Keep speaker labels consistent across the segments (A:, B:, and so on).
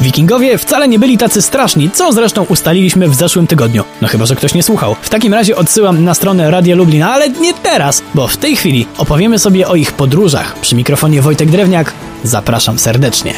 A: Wikingowie wcale nie byli tacy straszni, co zresztą ustaliliśmy w zeszłym tygodniu. No chyba, że ktoś nie słuchał. W takim razie odsyłam na stronę Radia Lublin, ale nie teraz, bo w tej chwili opowiemy sobie o ich podróżach. Przy mikrofonie Wojtek Drewniak. Zapraszam serdecznie.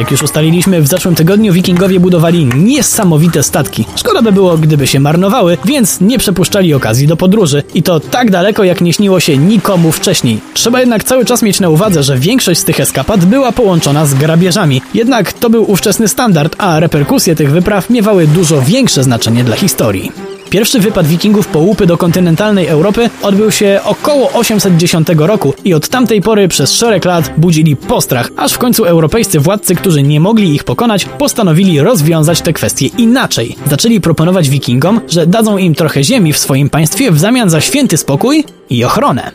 A: Jak już ustaliliśmy w zeszłym tygodniu, wikingowie budowali niesamowite statki. Szkoda by było, gdyby się marnowały, więc nie przepuszczali okazji do podróży. I to tak daleko, jak nie śniło się nikomu wcześniej. Trzeba jednak cały czas mieć na uwadze, że większość z tych eskapad była połączona z grabieżami. Jednak to był ówczesny standard, a reperkusje tych wypraw miewały dużo większe znaczenie dla historii. Pierwszy wypad wikingów po łupy do kontynentalnej Europy odbył się około 810 roku i od tamtej pory przez szereg lat budzili postrach, aż w końcu europejscy władcy, którzy nie mogli ich pokonać, postanowili rozwiązać te kwestie inaczej. Zaczęli proponować wikingom, że dadzą im trochę ziemi w swoim państwie w zamian za święty spokój i ochronę.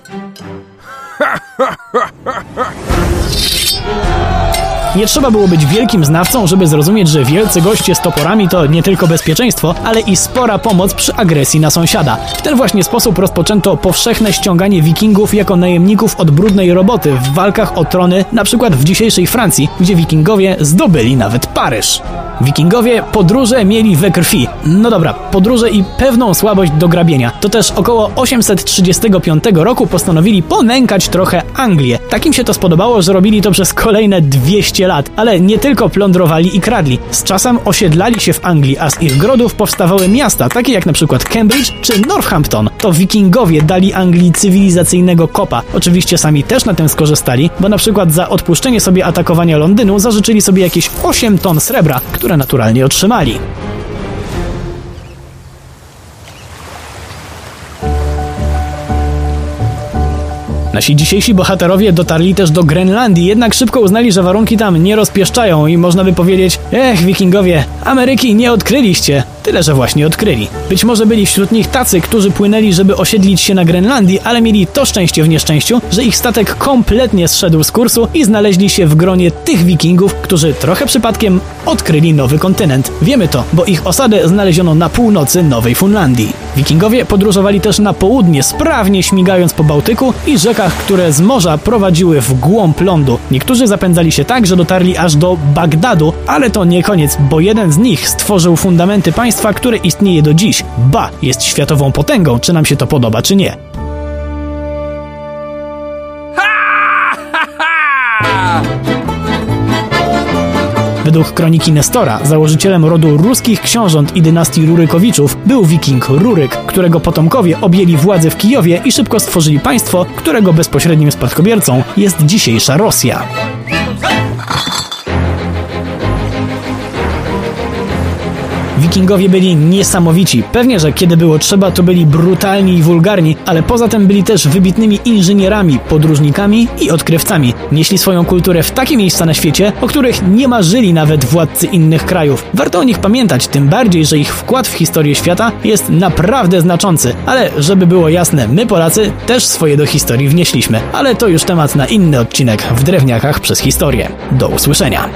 A: Nie trzeba było być wielkim znawcą, żeby zrozumieć, że wielcy goście z toporami to nie tylko bezpieczeństwo, ale i spora pomoc przy agresji na sąsiada. W ten właśnie sposób rozpoczęto powszechne ściąganie wikingów jako najemników od brudnej roboty w walkach o trony, na przykład w dzisiejszej Francji, gdzie wikingowie zdobyli nawet Paryż. Wikingowie podróże mieli we krwi. No dobra, podróże i pewną słabość do grabienia. To też około 835 roku postanowili ponękać trochę Anglię. Takim się to spodobało, że robili to przez kolejne 200 lat. Ale nie tylko plądrowali i kradli. Z czasem osiedlali się w Anglii, a z ich grodów powstawały miasta, takie jak na przykład Cambridge czy Northampton. To wikingowie dali Anglii cywilizacyjnego kopa. Oczywiście sami też na tym skorzystali, bo na przykład za odpuszczenie sobie atakowania Londynu zażyczyli sobie jakieś 8 ton srebra, które naturalnie otrzymali. Nasi dzisiejsi bohaterowie dotarli też do Grenlandii, jednak szybko uznali, że warunki tam nie rozpieszczają i można by powiedzieć, ech, wikingowie, Ameryki nie odkryliście. Tyle, że właśnie odkryli. Być może byli wśród nich tacy, którzy płynęli, żeby osiedlić się na Grenlandii, ale mieli to szczęście w nieszczęściu, że ich statek kompletnie zszedł z kursu i znaleźli się w gronie tych wikingów, którzy trochę przypadkiem odkryli nowy kontynent. Wiemy to, bo ich osadę znaleziono na północy Nowej Funlandii. Wikingowie podróżowali też na południe, sprawnie śmigając po Bałtyku i rzekach, które z morza prowadziły w głąb lądu. Niektórzy zapędzali się tak, że dotarli aż do Bagdadu, ale to nie koniec, bo jeden z nich stworzył fundamenty państwa, które istnieje do dziś. Ba, jest światową potęgą, czy nam się to podoba, czy nie. Według kroniki Nestora, założycielem rodu ruskich książąt i dynastii Rurykowiczów był wiking Ruryk, którego potomkowie objęli władzę w Kijowie i szybko stworzyli państwo, którego bezpośrednim spadkobiercą jest dzisiejsza Rosja. Wikingowie byli niesamowici. Pewnie, że kiedy było trzeba, to byli brutalni i wulgarni, ale poza tym byli też wybitnymi inżynierami, podróżnikami i odkrywcami. Nieśli swoją kulturę w takie miejsca na świecie, o których nie marzyli nawet władcy innych krajów. Warto o nich pamiętać, tym bardziej, że ich wkład w historię świata jest naprawdę znaczący. Ale żeby było jasne, my Polacy też swoje do historii wnieśliśmy. Ale to już temat na inny odcinek w Drewniakach przez historię. Do usłyszenia.